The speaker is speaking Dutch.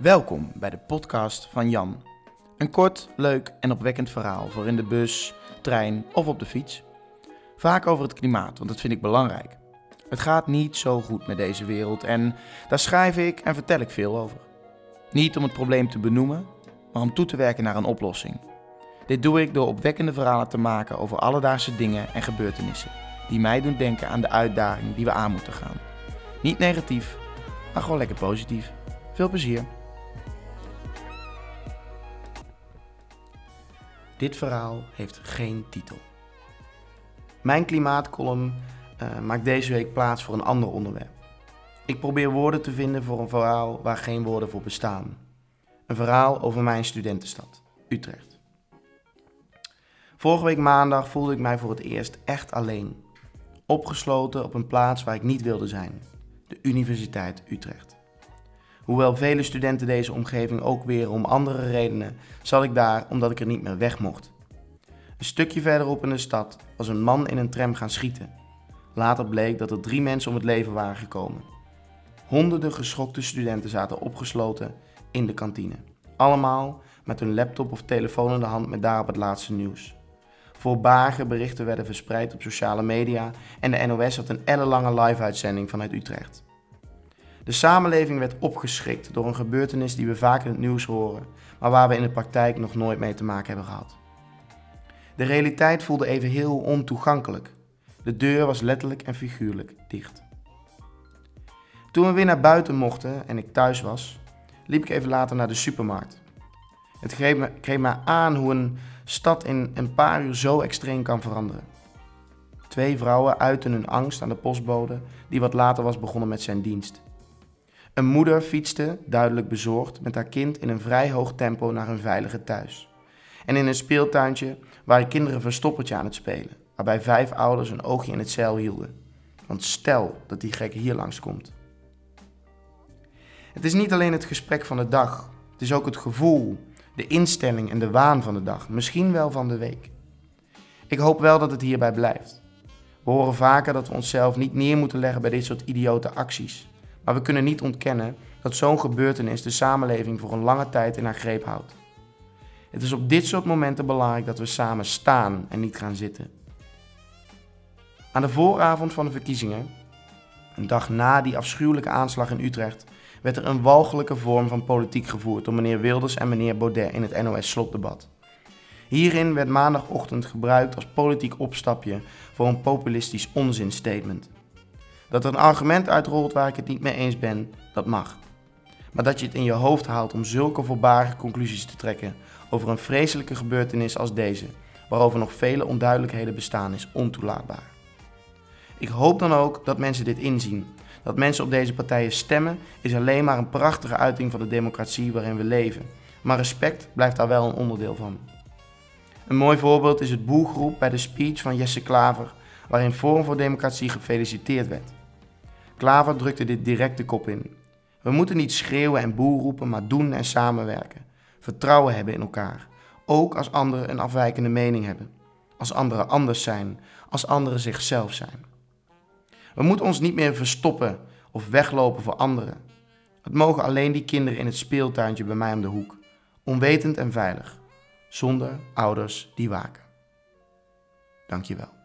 Welkom bij de podcast van Jan. Een kort, leuk en opwekkend verhaal voor in de bus, trein of op de fiets. Vaak over het klimaat, want dat vind ik belangrijk. Het gaat niet zo goed met deze wereld en daar schrijf ik en vertel ik veel over. Niet om het probleem te benoemen, maar om toe te werken naar een oplossing. Dit doe ik door opwekkende verhalen te maken over alledaagse dingen en gebeurtenissen die mij doen denken aan de uitdaging die we aan moeten gaan. Niet negatief, maar gewoon lekker positief. Veel plezier. Dit verhaal heeft geen titel. Mijn klimaatcolumn uh, maakt deze week plaats voor een ander onderwerp. Ik probeer woorden te vinden voor een verhaal waar geen woorden voor bestaan. Een verhaal over mijn studentenstad, Utrecht. Vorige week maandag voelde ik mij voor het eerst echt alleen. Opgesloten op een plaats waar ik niet wilde zijn, de Universiteit Utrecht. Hoewel vele studenten deze omgeving ook weer om andere redenen, zat ik daar omdat ik er niet meer weg mocht. Een stukje verderop in de stad was een man in een tram gaan schieten. Later bleek dat er drie mensen om het leven waren gekomen. Honderden geschokte studenten zaten opgesloten in de kantine. Allemaal met hun laptop of telefoon in de hand met daarop het laatste nieuws. Voorbarige berichten werden verspreid op sociale media en de NOS had een ellenlange live-uitzending vanuit Utrecht. De samenleving werd opgeschrikt door een gebeurtenis die we vaak in het nieuws horen, maar waar we in de praktijk nog nooit mee te maken hebben gehad. De realiteit voelde even heel ontoegankelijk. De deur was letterlijk en figuurlijk dicht. Toen we weer naar buiten mochten en ik thuis was, liep ik even later naar de supermarkt. Het greep me, me aan hoe een stad in een paar uur zo extreem kan veranderen. Twee vrouwen uiten hun angst aan de postbode, die wat later was begonnen met zijn dienst. Een moeder fietste, duidelijk bezorgd, met haar kind in een vrij hoog tempo naar hun veilige thuis. En in een speeltuintje waren kinderen verstoppertje aan het spelen, waarbij vijf ouders een oogje in het zeil hielden. Want stel dat die gek hier langskomt. Het is niet alleen het gesprek van de dag, het is ook het gevoel, de instelling en de waan van de dag, misschien wel van de week. Ik hoop wel dat het hierbij blijft. We horen vaker dat we onszelf niet neer moeten leggen bij dit soort idiote acties. Maar we kunnen niet ontkennen dat zo'n gebeurtenis de samenleving voor een lange tijd in haar greep houdt. Het is op dit soort momenten belangrijk dat we samen staan en niet gaan zitten. Aan de vooravond van de verkiezingen, een dag na die afschuwelijke aanslag in Utrecht, werd er een walgelijke vorm van politiek gevoerd door meneer Wilders en meneer Baudet in het NOS-slotdebat. Hierin werd maandagochtend gebruikt als politiek opstapje voor een populistisch onzinstatement. Dat er een argument uitrolt waar ik het niet mee eens ben, dat mag. Maar dat je het in je hoofd haalt om zulke voorbarige conclusies te trekken over een vreselijke gebeurtenis als deze, waarover nog vele onduidelijkheden bestaan, is ontoelaatbaar. Ik hoop dan ook dat mensen dit inzien. Dat mensen op deze partijen stemmen is alleen maar een prachtige uiting van de democratie waarin we leven. Maar respect blijft daar wel een onderdeel van. Een mooi voorbeeld is het boegroep bij de speech van Jesse Klaver, waarin Forum voor Democratie gefeliciteerd werd. Klaver drukte dit direct de kop in. We moeten niet schreeuwen en boer roepen, maar doen en samenwerken. Vertrouwen hebben in elkaar. Ook als anderen een afwijkende mening hebben. Als anderen anders zijn. Als anderen zichzelf zijn. We moeten ons niet meer verstoppen of weglopen voor anderen. Het mogen alleen die kinderen in het speeltuintje bij mij om de hoek. Onwetend en veilig. Zonder ouders die waken. Dankjewel.